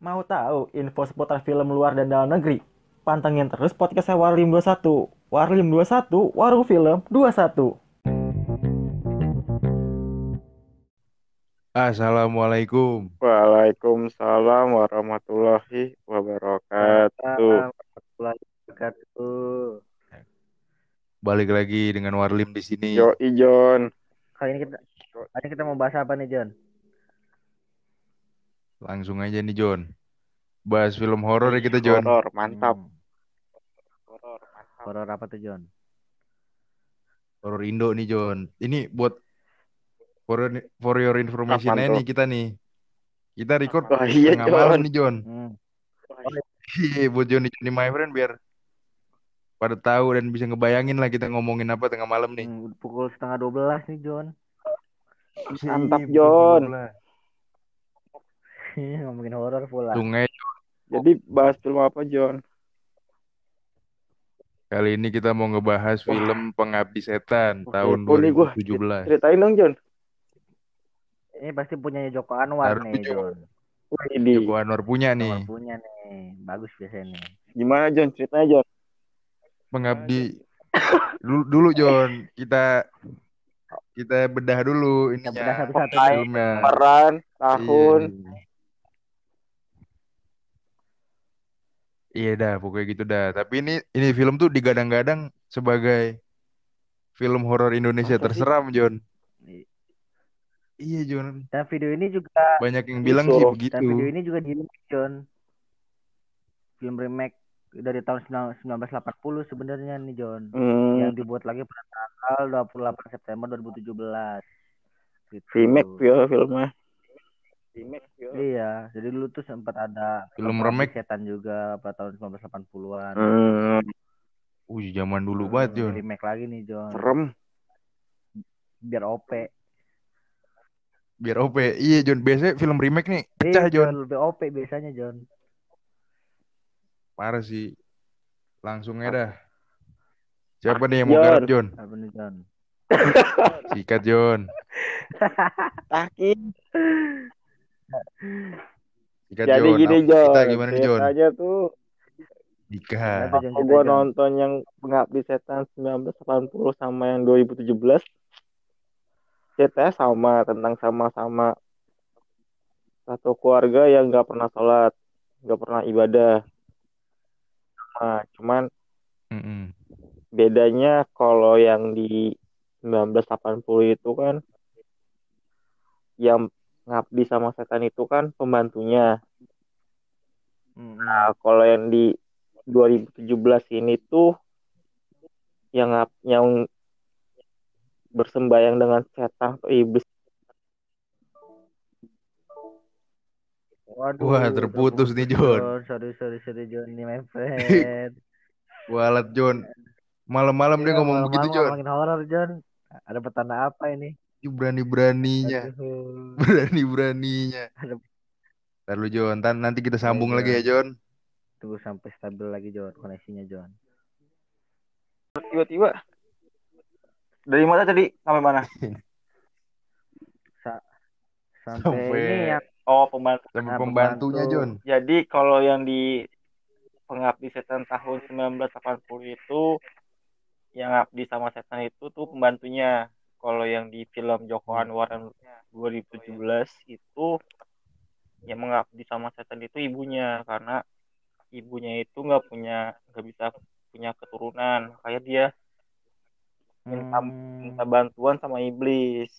Mau tahu info seputar film luar dan dalam negeri? Pantengin terus podcast saya Warlim 21. Warlim 21, Warung Film 21. Assalamualaikum. Waalaikumsalam warahmatullahi wabarakatuh. warahmatullahi wabarakatuh. Balik lagi dengan Warlim di sini. Yo Ijon. Kali ini kita kali ini kita mau bahas apa nih, John? Langsung aja nih John. Bahas film horor ya kita John. Horor, mantap. Hmm, Horor, mantap. horor apa tuh, John? Horor Indo nih John. Ini buat for, for your information tuh? nih kita nih. Kita record Wah, iya, tengah John. malam nih John. Hmm. Iya buat Johnny Johnny my friend biar pada tahu dan bisa ngebayangin lah kita ngomongin apa tengah malam nih. Hmm, pukul setengah 12 nih, John. Mantap, Iya, John. betul lah. Ngomongin horor pula. Sungai Jadi bahas film apa John? kali ini kita mau ngebahas film Pengabdi Setan Wah, tahun nih gua. 2017. Ceritain dong John. Ini pasti punyanya Joko Anwar Taruh nih. John. Wah, ini. Joko Anwar punya Anwar nih. punya nih. Bagus biasanya nih. Gimana John? Ceritanya John. Pengabdi dulu, dulu John kita kita bedah dulu Kita ininya bedah satu-satu filmnya. Peran, tahun. Iya. Iya dah, pokoknya gitu dah. Tapi ini ini film tuh digadang-gadang sebagai film horor Indonesia sih? terseram, John. I- Iya, John. Dan video ini juga Banyak yang bilang sih begitu. dan video ini juga di remake, John. Film remake dari tahun 19- 1980 sebenarnya nih, John. Hmm, Yang dibuat lagi pada tanggal 28 September 2017. Gitu. remake ya filmnya. Remake ya. Iya, jadi dulu tuh sempat ada Film remake. setan juga pada tahun 1980-an. Hmm, Uh, zaman dulu Hmm, banget, di John. remake lagi nih, John. serem. Biar OP. Biar OP. Iya, John. Biasanya film remake nih pecah, Iya, John. Lebih OP biasanya, John. Parah sih. Langsung aja dah. Siapa nih yang mau John. garap, John? Apa nih, John? Sikat, John. Taki. Sikat, Jadi John. gini John. Kita gimana nih, John? Ceritanya tuh Dika. Kalau gue nonton yang Pengabdi Setan 1980 sama yang 2017 ceritanya sama tentang sama-sama satu keluarga yang nggak pernah sholat nggak pernah ibadah Nah, cuman Mm-mm. bedanya kalau yang di 1980 itu kan yang ngabdi sama setan itu kan pembantunya Hmm, Nah, kalau yang di 2017 ini tuh yang ngap- yang bersembayang dengan setan atau iblis. Waduh, Wah, terputus nih, John. Sorry, sorry, sorry, John. Ini my friend. Walat, John. Malam-malam dia Iya, ngomong begitu, malam-malam John. ngomongin horor, John. Ada petanda apa ini? Ih, Berani-beraninya. Aduh. Berani-beraninya. Ada Ntar lu, John. Ntar nanti kita sambung Iya, lagi ya, John. tunggu sampai stabil lagi, John. Koneksinya, John. Tiba-tiba dari mana tadi sampai mana? Sa- sampai, Sampai ini yang Oh, pembantu. sampai Nah, pembantunya, pembantu. John. Jadi kalau yang di pengabdi setan tahun 1980 itu yang ngabdi sama setan itu tuh pembantunya. Kalau yang di film Joko Anwar yang 2017 itu yang mengabdi sama setan itu ibunya. Karena ibunya itu nggak punya nggak bisa punya keturunan. Makanya dia minta Hmm, minta bantuan sama iblis.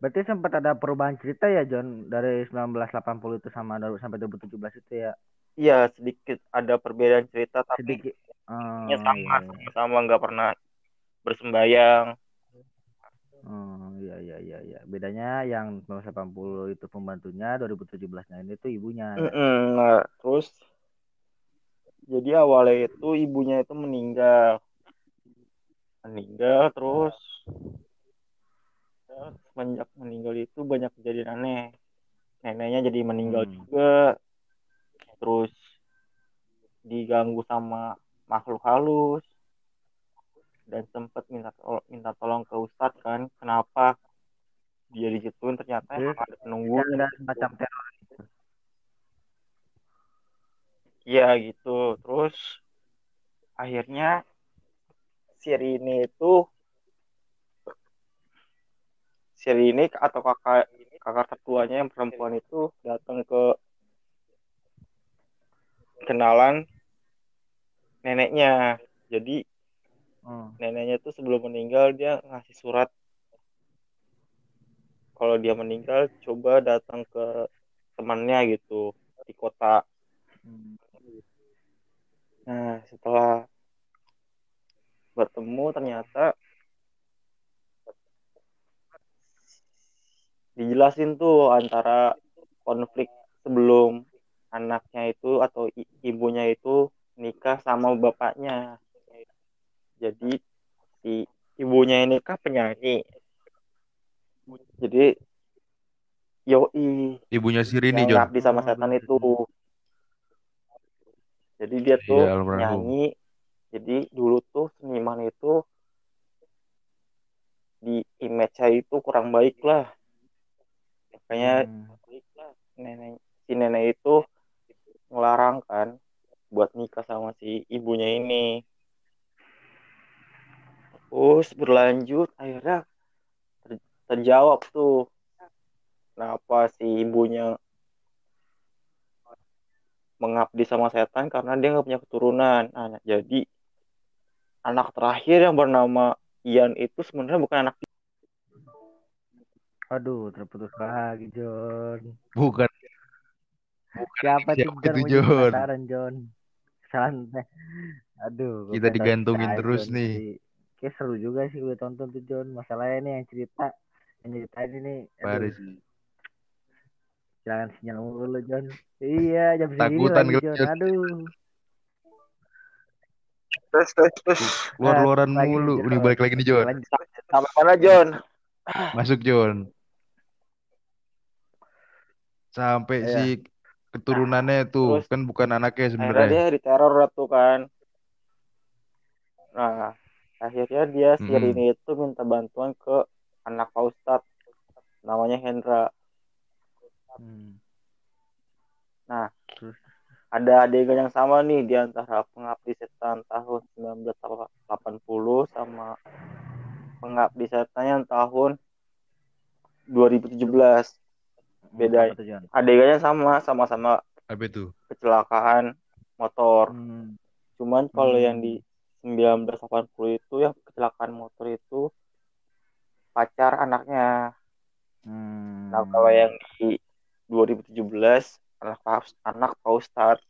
Berarti sempat ada perubahan cerita ya, John, dari 1980 itu sama dari- sampai 2017 itu ya. iya sedikit ada perbedaan cerita tapi Sedikit. Oh, ya sama iya, iya. sama nggak pernah bersembayang Oh, iya iya iya iya. Bedanya yang 1980 itu pembantunya, 2017-nya ini tuh ibunya. Mm-mm. Nah, terus jadi awalnya itu ibunya itu meninggal meninggal terus ya, semenjak meninggal itu banyak kejadian aneh neneknya jadi meninggal Hmm. juga terus diganggu sama makhluk halus dan sempat minta tol- minta tolong ke ustadz kan kenapa dia digituin ternyata emang ada penunggu Yang ada semacam teror. Iya gitu. Terus akhirnya si Rini itu si Rini atau kakak kakak tertuanya yang perempuan itu datang ke kenalan neneknya. Jadi Hmm. neneknya tuh sebelum meninggal dia ngasih surat kalau dia meninggal coba datang ke temannya gitu di kota. Hmm. Nah, setelah bertemu ternyata dijelasin tuh antara konflik sebelum anaknya itu atau ibunya itu nikah sama bapaknya. Jadi si ibunya ini kan penyanyi. Jadi yoi Ibunya si Rini, yang ngabdi sama setan itu. Jadi dia tuh Iya, nyanyi. Jadi dulu tuh seniman itu di image-nya itu kurang baik lah. Makanya Hmm. nenek si nenek itu ngelarang kan buat nikah sama si ibunya ini. Terus berlanjut akhirnya ter- terjawab tuh kenapa si ibunya mengabdi sama setan karena dia nggak punya keturunan. Nah, jadi anak terakhir yang bernama Ian itu sebenarnya bukan anak Aduh, terputus lagi, John. Bukan. Siapa tuh Siapa John? jadi John? penasaran, John. Santai. Aduh, Kita digantungin terus John. nih. Jadi, kayak seru juga sih gue tonton tuh, John. Masalahnya nih yang cerita, yang ceritain ini, sih. jangan sinyal mulu, John. Iya, jam segini Takutan lagi, John. John. Aduh. terus terus terus Keluar-keluaran lagi, mulu. John. Nih balik lagi nih, Jon. Lanjut. sampai mana John? Masuk, Jon. Sampai Iya. si keturunannya tuh terus kan bukan anaknya sebenarnya. dia diteror tuh kan. Nah, akhirnya dia si Mm-mm. Rini itu minta bantuan ke anak Pak Ustadz namanya Hendra. Hmm. Nah, ada adegan yang sama nih di antara Pengabdi Setan tahun 1980 sama Pengabdi Setan yang tahun 2017. Beda. Adegannya sama, sama-sama Apa itu? kecelakaan motor. Hmm. Cuman kalau Hmm. yang di 1980 itu yang kecelakaan motor itu pacar anaknya. Hmm. Nah, kalau yang di 2017 anak Pak- anak Pak Ustadz.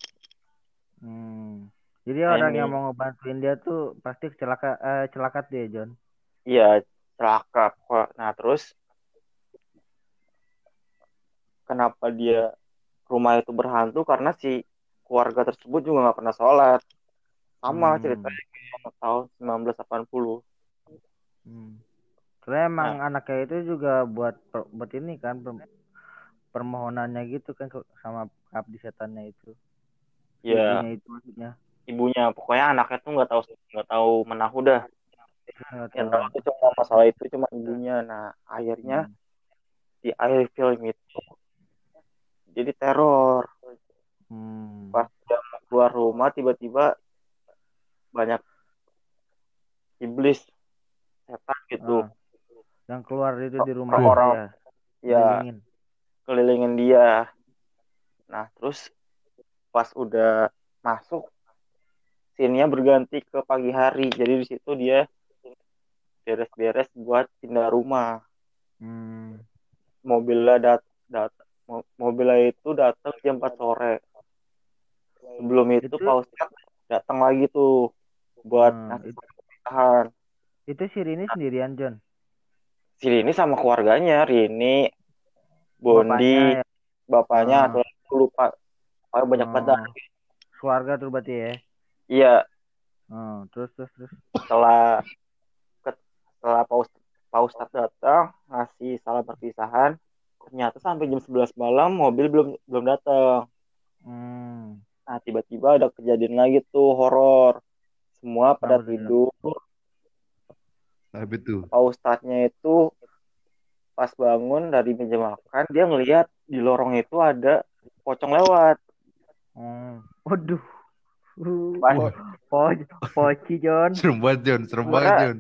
Hmm. Jadi Nah, orang ini. yang mau ngebantuin dia tuh pasti celaka eh, celakat dia, John. Iya, celaka. Kok. Nah, terus kenapa dia rumah itu berhantu karena si keluarga tersebut juga nggak pernah sholat. Sama Hmm. ceritanya tahun 1980. Hmm. Karena emang anaknya itu juga buat buat ini kan per- permohonannya gitu kan sama abdi setannya itu. Ya, Ibunya itu maksudnya. ibunya pokoknya anaknya tuh nggak tahu nggak tahu menahu dah. Yang tahu. tuh cuma masalah itu cuma ibunya. Nah, akhirnya Hmm. di akhir film itu jadi teror. Hmm. Pas dia keluar rumah tiba-tiba banyak iblis setan gitu. Ah. Yang keluar itu di rumah Orang-orang dia. ya Kelilingin. kelilingin dia. Nah, terus pas udah masuk scene-nya berganti ke pagi hari. Jadi di situ dia beres-beres buat pindah rumah. Hmm. Mobilnya dat dat mo- mobilnya itu datang jam 4 sore. Sebelum itu Itu- Pak Ustadz datang lagi tuh buat Hmm, ngasih itu- pernikahan. Itu si Rini sendirian, John. Si Rini sama keluarganya, Rini, Bondi, Bapaknya ya. bapaknya, atau aku lupa. Banyak Oh. banget dah. Keluarga tuh berarti ya. Iya, Oh, terus terus terus. setelah setelah Pak Ustadz datang ngasih salam perpisahan ternyata sampai jam 11 malam mobil belum belum datang Hmm. nah tiba-tiba ada kejadian lagi tuh horor semua pada John? tidur Apa itu? Pak Ustadznya itu pas bangun dari meja makan dia ngelihat di lorong itu ada pocong lewat Hmm. Waduh. Uh, Pas po, po, poci John. Serem banget Jon, serem banget Jon.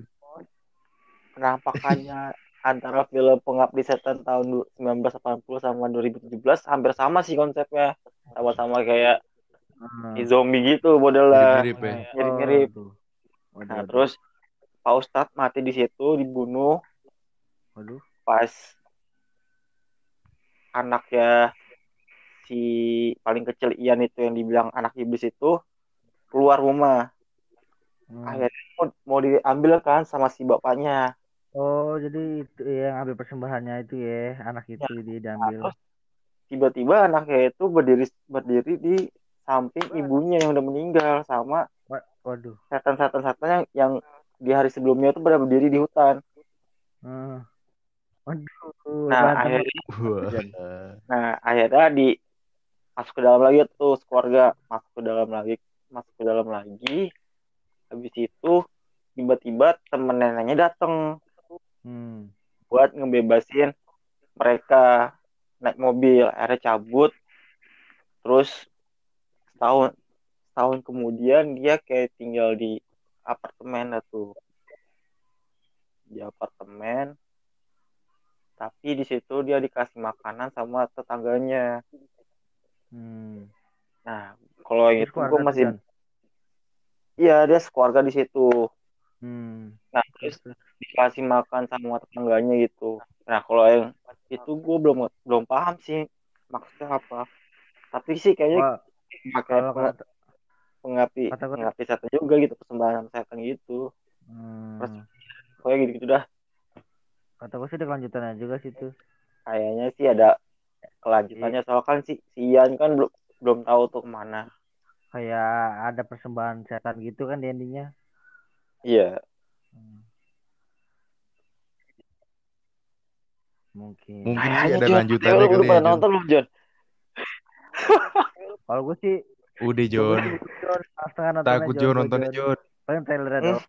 penampakannya antara film Pengabdi Setan tahun du- 1980 sama 2017 hampir sama sih konsepnya. Sama-sama kayak Ah. zombie gitu modelnya. Mirip-mirip ya. Mirip-mirip. Waduh. Waduh, Nah, waduh. terus Pak Ustadz mati di situ, dibunuh Waduh. pas anaknya si paling kecil Ian itu yang dibilang anak iblis itu keluar rumah. Hmm. Akhirnya mau, mau diambil kan sama si bapaknya. Oh, jadi itu yang ambil persembahannya itu ya, anak itu dia diambil. Terus tiba-tiba anaknya itu berdiri berdiri di samping ibunya yang udah meninggal sama Wa- Waduh. setan-setan setan yang, yang di hari sebelumnya itu pada berdiri di hutan. Hmm. Waduh. Nah, berantem akhirnya nah akhirnya di masuk ke dalam lagi tuh keluarga masuk ke dalam lagi masuk ke dalam lagi habis itu tiba-tiba temen neneknya datang Hmm. buat ngebebasin mereka naik mobil akhirnya cabut terus setahun setahun kemudian dia kayak tinggal di apartemen tuh di apartemen tapi di situ dia dikasih makanan sama tetangganya Hmm. nah kalau yang itu gue masih Jon. iya dia sekeluarga di situ Hmm. nah terus dikasih makan sama tetangganya gitu nah kalau yang itu gue belum belum paham sih maksudnya apa tapi sih kayaknya Wah, pakai kalau kata pengapi kata pengapi setan juga gitu persembahan setan gitu hmm, pokoknya gitu gitu dah kata gue sih ada kelanjutannya juga sih tuh. kayaknya sih ada kelanjutannya soalnya kan si, si Ian kan belum belum tahu tuh ke mana Kayak ada persembahan setan gitu kan di endingnya. iya Hmm. Mungkin. Kayaknya ada lanjutannya lu udah ya, pada Jon. nonton belum John Kalau gue sih Udah gue setengah nontonnya Takut Jon, Jon gua nontonnya Jon. Jon. Paling trailernya Hmm. doang.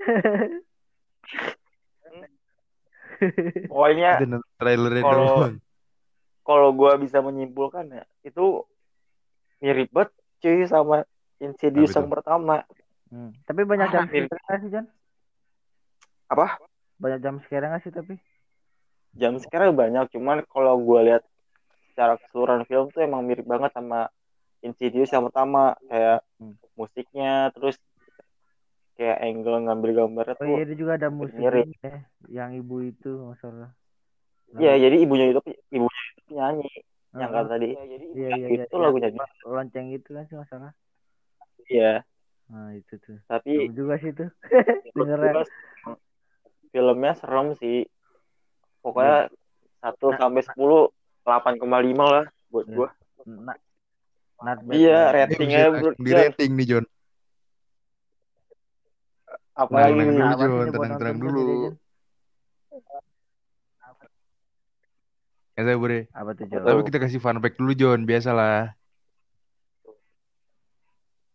pokoknya nonton trailernya Kalau- kalau gua bisa menyimpulkan ya itu mirip banget cuy sama Insidious yang pertama Hmm. Tapi banyak Ah, jam nggak sih Jon? Apa? Banyak jam scare nggak sih tapi? jam sekarang banyak cuman kalau gua lihat secara keseluruhan film tuh emang mirip banget sama Insidious yang pertama kayak Hmm. musiknya terus kayak angle ngambil gambarnya Oh tuh iya dia juga ada musik mirip. ini ya, yang ibu itu masalah. Iya, jadi ibunya itu ibunya itu penyanyi yang Ah, kata tadi. Iya iya iya. itu iya. lagunya lonceng itu kan sih masalah. Iya, Nah itu tuh. tapi Serem juga sih tuh. gua filmnya serem sih. Pokoknya satu Nah, sampai sepuluh delapan koma lima lah buat Iya. gua. Nah, not bad. Iya. Ini ratingnya di rating nih nih? dulu, Apa sih Jon. dia buat Tenang-tenang dulu. tuh? Ya saya boleh. Apa tuh Jon? Tapi kita kasih fun fact dulu Jon, biasalah.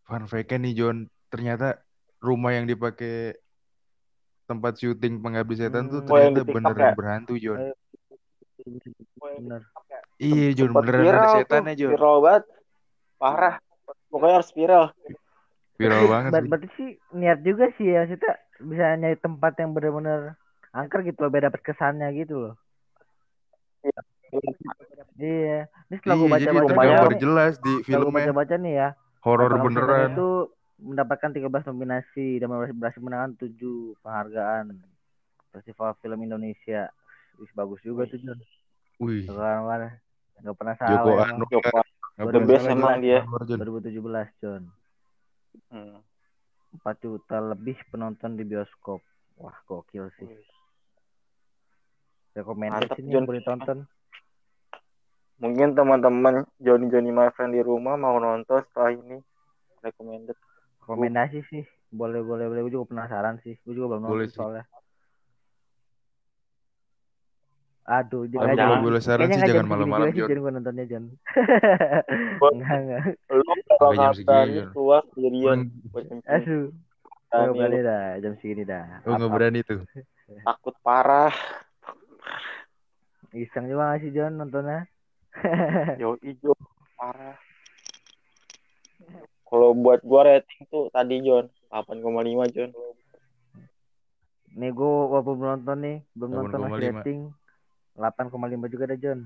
Fun fact-nya nih Jon, ternyata rumah yang dipakai tempat syuting pengabdi setan tuh Hmm. Yang ternyata beneran ya? berhantu Jon. Bener. Iya Jon, Sempet beneran ada tuh, setannya Jon. viral banget. Parah. Pokoknya harus viral. Viral banget Ber- berarti sih niat juga sih ya kita bisa nyari tempat yang benar-benar angker gitu loh biar dapat kesannya gitu loh. Iya. Ini setelah gue Iya, rumahnya- tergambar nih, jelas di filmnya baca-baca nih ya. horor beneran. itu mendapatkan 13 nominasi dan berhasil- berhasil menangkan 7 penghargaan Festival Film Indonesia. Wih, bagus juga tuh Jon. Wih, Bukan. Gak pernah salah. Joko emang. Anwar. Joko The best emang dia. Anwar, Jon. 2017 John. Hmm. 4 juta lebih penonton di bioskop. Wah, gokil sih. Recommended Mantap, Jon. yang boleh tonton. Mungkin teman-teman Johnny Johnny my friend di rumah mau nonton setelah ini recommended. Rekomendasi sih. Boleh, boleh, boleh. Gue juga penasaran sih. Gue juga belum Boleh nonton sih. soalnya. Aduh, jangan jangan- kalau boleh saran sih jangan malam-malam Jon. Jon. Jon gue nontonnya Jon. Gua- enggak, enggak. Lu kalau kata keluar sendirian. Aduh. Gue Berani berani lu. dah jam segini dah. Nggak Apa- berani tuh. Takut parah. Iseng juga gak sih Jon nontonnya? Yo ijo parah. Kalau buat gua rating tuh tadi John 8,5 John. Nih gue walaupun belum nonton nih, belum nonton masih 8,5. rating 8,5 juga ada John.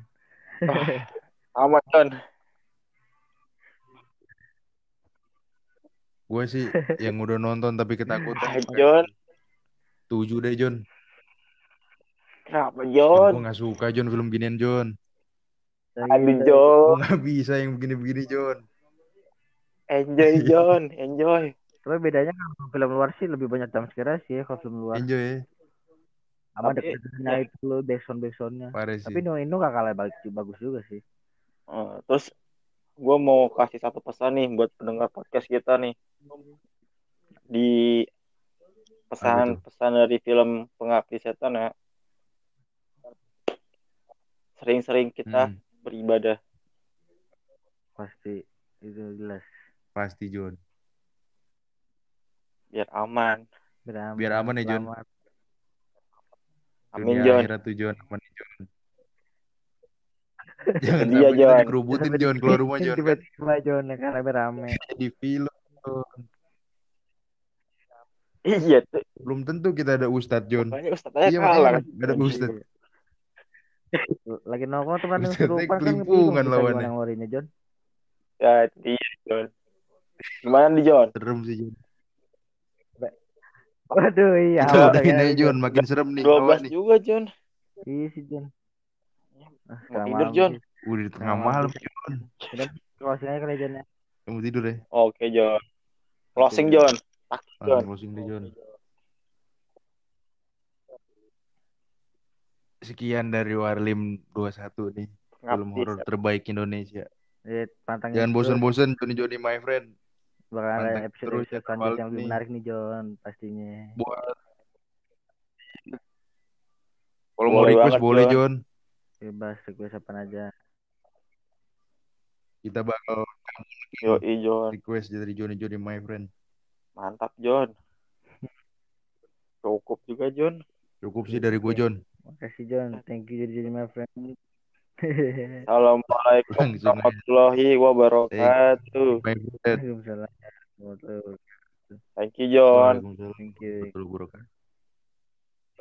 Amat John. Gue sih yang udah nonton tapi ketakutan. Ah, John. Tujuh deh John. Kenapa John, John? gue gak suka John film ginian John. Aduh. John. Gue gak bisa yang begini-begini John. Enjoy John, enjoy. Tapi bedanya kalau film luar sih lebih banyak jump scare sih ya kalau film luar. Enjoy ya. Sama Tapi- deg-degannya itu. Parah sih. Tapi Indo gak kalah bagus, bagus juga sih. Eh, terus gua mau kasih satu pesan nih buat pendengar podcast kita nih. Di pesan-pesan dari film Pengabdi Setan ya. Sering-sering kita Hmm, beribadah. Pasti itu jelas. pasti John. biar aman. Biar aman, Biar aman ya, John. Amin John. akhirat tuh John. Aman nih, John. Jangan Iya, kita John. dikerubutin John keluar rumah John. kan. Tiba-tiba John kan rame-rame. Jadi film. John. Iya tuh. Belum tentu kita ada Ustadz John. Makanya Ustadz aja Iya kalah. gak ada Ustadz. Lagi nongkrong tuh kan kesurupan kan kelimpungan lawannya. ngeluarinnya John. Ya, dia John. Gimana nih John? Serem sih John. Waduh iya. Kita awal udahin ya, aja John. Makin serem nih. 12 Awas nih. juga John. Iya sih John. Ah, Mau tidur, sih. Udah di tengah malam John. Closing aja kali John ya. Kamu tidur ya. Oke John. Closing. Taktik Ah, John. closing deh John. Sekian dari Warlim 21 nih. Film horor terbaik Indonesia. Eh, Jangan bosan-bosan Johnny Johnny my friend. Bakal ada episode terus episode ya, selanjutnya yang lebih menarik nih John pastinya. Buat kalau mau request banget, boleh John. John. Bebas request apa aja. Kita bakal Yoi John. request dari Johnny Johnny my friend. Mantap John. Cukup juga John. Cukup sih dari gue John. Makasih John. Thank you jadi jadi my friend. Assalamualaikum aja. warahmatullahi wabarakatuh. Waalaikumsalam. Thank you John. Thank you.